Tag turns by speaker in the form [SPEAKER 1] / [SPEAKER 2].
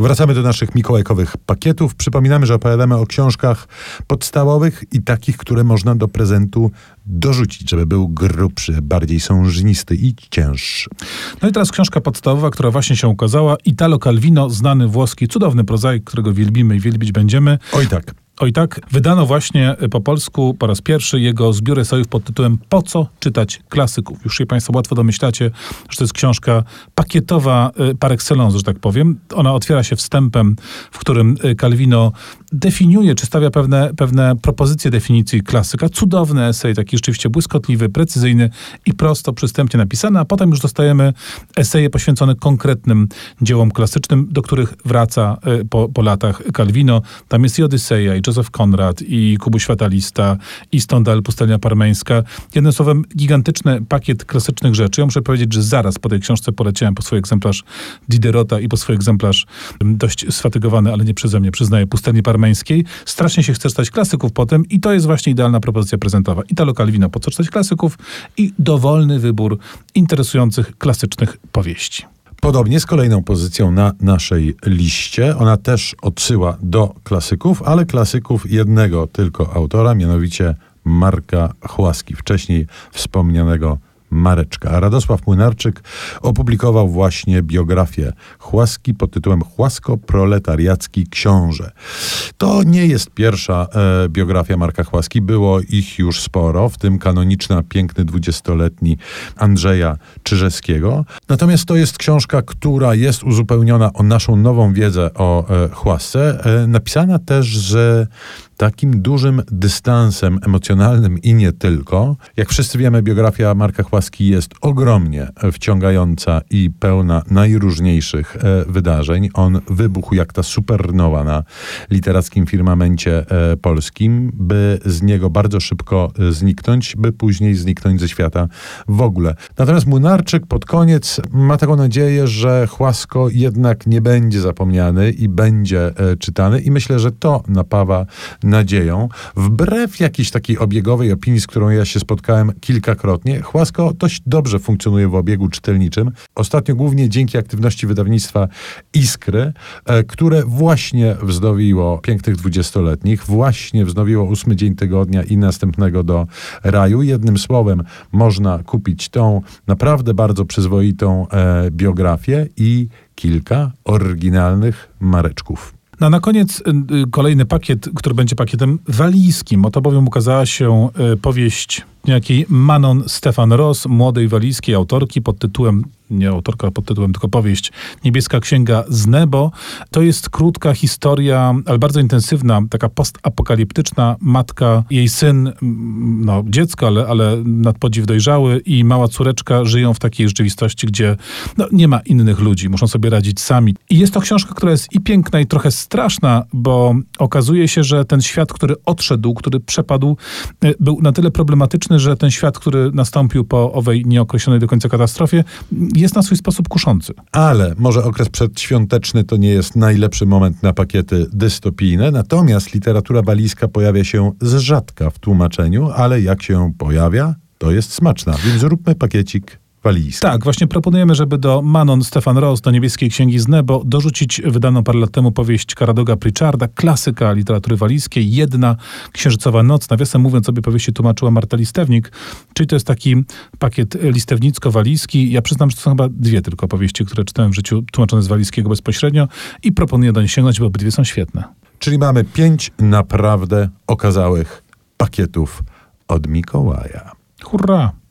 [SPEAKER 1] Wracamy do naszych mikołajkowych pakietów. Przypominamy, że opowiadamy o książkach podstawowych i takich, które można do prezentu dorzucić, żeby był grubszy, bardziej sążnisty i cięższy.
[SPEAKER 2] No i teraz książka podstawowa, która właśnie się ukazała. Italo Calvino, znany włoski, cudowny prozaik, którego wielbimy i wielbić będziemy.
[SPEAKER 1] Oj tak.
[SPEAKER 2] Oj tak, wydano właśnie po polsku po raz pierwszy jego zbiór esejów pod tytułem Po co czytać klasyków? Już się Państwo łatwo domyślacie, że to jest książka pakietowa y, par excellence, że tak powiem. Ona otwiera się wstępem, w którym y, Calvino definiuje, czy stawia pewne, pewne propozycje definicji klasyka. Cudowny esej, taki rzeczywiście błyskotliwy, precyzyjny i prosto, przystępnie napisany, a potem już dostajemy eseje poświęcone konkretnym dziełom klasycznym, do których wraca y, po, po latach Calvino. Tam jest i Odyseja, i Józef Konrad, i Kubuś Fatalista, i Stendhal, Pustelnia Parmeńska. Jednym słowem, gigantyczny pakiet klasycznych rzeczy. Ja muszę powiedzieć, że zaraz po tej książce poleciałem po swój egzemplarz Diderota i po swój egzemplarz dość sfatygowany, ale nie przeze mnie, przyznaję, Pustelni Parmeńskiej. Strasznie się chce czytać klasyków potem i to jest właśnie idealna propozycja prezentowa. Italo Calvino, po co czytać klasyków i dowolny wybór interesujących klasycznych powieści.
[SPEAKER 1] Podobnie z kolejną pozycją na naszej liście. Ona też odsyła do klasyków, ale klasyków jednego tylko autora, mianowicie Marka Chłaski, wcześniej wspomnianego Mareczka. Radosław Młynarczyk opublikował właśnie biografię Chłaski pod tytułem Chłasko-proletariacki książę. To nie jest pierwsza e, biografia Marka Chłaski, było ich już sporo, w tym kanoniczna Piękny dwudziestoletni Andrzeja Czyżewskiego. Natomiast to jest książka, która jest uzupełniona o naszą nową wiedzę o e, Chłasce, e, napisana też z takim dużym dystansem emocjonalnym i nie tylko. Jak wszyscy wiemy, biografia Marka Chłaski jest ogromnie wciągająca i pełna najróżniejszych e, wydarzeń. On wybuchł jak ta supernowa na literackim firmamencie e, polskim, by z niego bardzo szybko zniknąć, by później zniknąć ze świata w ogóle. Natomiast Młynarczyk pod koniec ma taką nadzieję, że Chłasko jednak nie będzie zapomniany i będzie e, czytany i myślę, że to napawa nadzieją. Wbrew jakiejś takiej obiegowej opinii, z którą ja się spotkałem kilkakrotnie, Chłasko dość dobrze funkcjonuje w obiegu czytelniczym. Ostatnio głównie dzięki aktywności wydawnictwa Iskry, e, które właśnie wznowiło pięknych dwudziestoletnich, właśnie wznowiło ósmy dzień tygodnia i następnego do raju. Jednym słowem, można kupić tą naprawdę bardzo przyzwoitą e, biografię i kilka oryginalnych mareczków.
[SPEAKER 2] No a na koniec y, y, kolejny pakiet, który będzie pakietem walijskim. Oto bowiem ukazała się y, powieść niejakiej Manon Stefan Ross, młodej walijskiej autorki pod tytułem, nie autorka pod tytułem, tylko powieść Niebieska Księga z Nebo. To jest krótka historia, ale bardzo intensywna, taka postapokaliptyczna. Matka, jej syn, no dziecko, ale, ale nadpodziw dojrzały i mała córeczka żyją w takiej rzeczywistości, gdzie no, nie ma innych ludzi, muszą sobie radzić sami. I jest to książka, która jest i piękna, i trochę straszna, bo okazuje się, że ten świat, który odszedł, który przepadł, był na tyle problematyczny, że ten świat, który nastąpił po owej nieokreślonej do końca katastrofie, jest na swój sposób kuszący.
[SPEAKER 1] Ale może okres przedświąteczny to nie jest najlepszy moment na pakiety dystopijne, natomiast literatura balijska pojawia się z rzadka w tłumaczeniu, ale jak się pojawia, to jest smaczna. Więc zróbmy pakiecik walijski.
[SPEAKER 2] Tak, właśnie proponujemy, żeby do Manon Stefan Ross, do Niebieskiej Księgi z Nebo, dorzucić wydaną parę lat temu powieść Karadoga Pritcharda, klasyka literatury walijskiej, jedna księżycowa noc. Nawiasem mówiąc, sobie powieści tłumaczyła Marta Listewnik, czyli to jest taki pakiet listewnicko-walijski. Ja przyznam, że to są chyba dwie tylko powieści, które czytałem w życiu tłumaczone z walijskiego bezpośrednio i proponuję do nich sięgnąć, bo obydwie są świetne.
[SPEAKER 1] Czyli mamy pięć naprawdę okazałych pakietów od Mikołaja.
[SPEAKER 2] Hurra!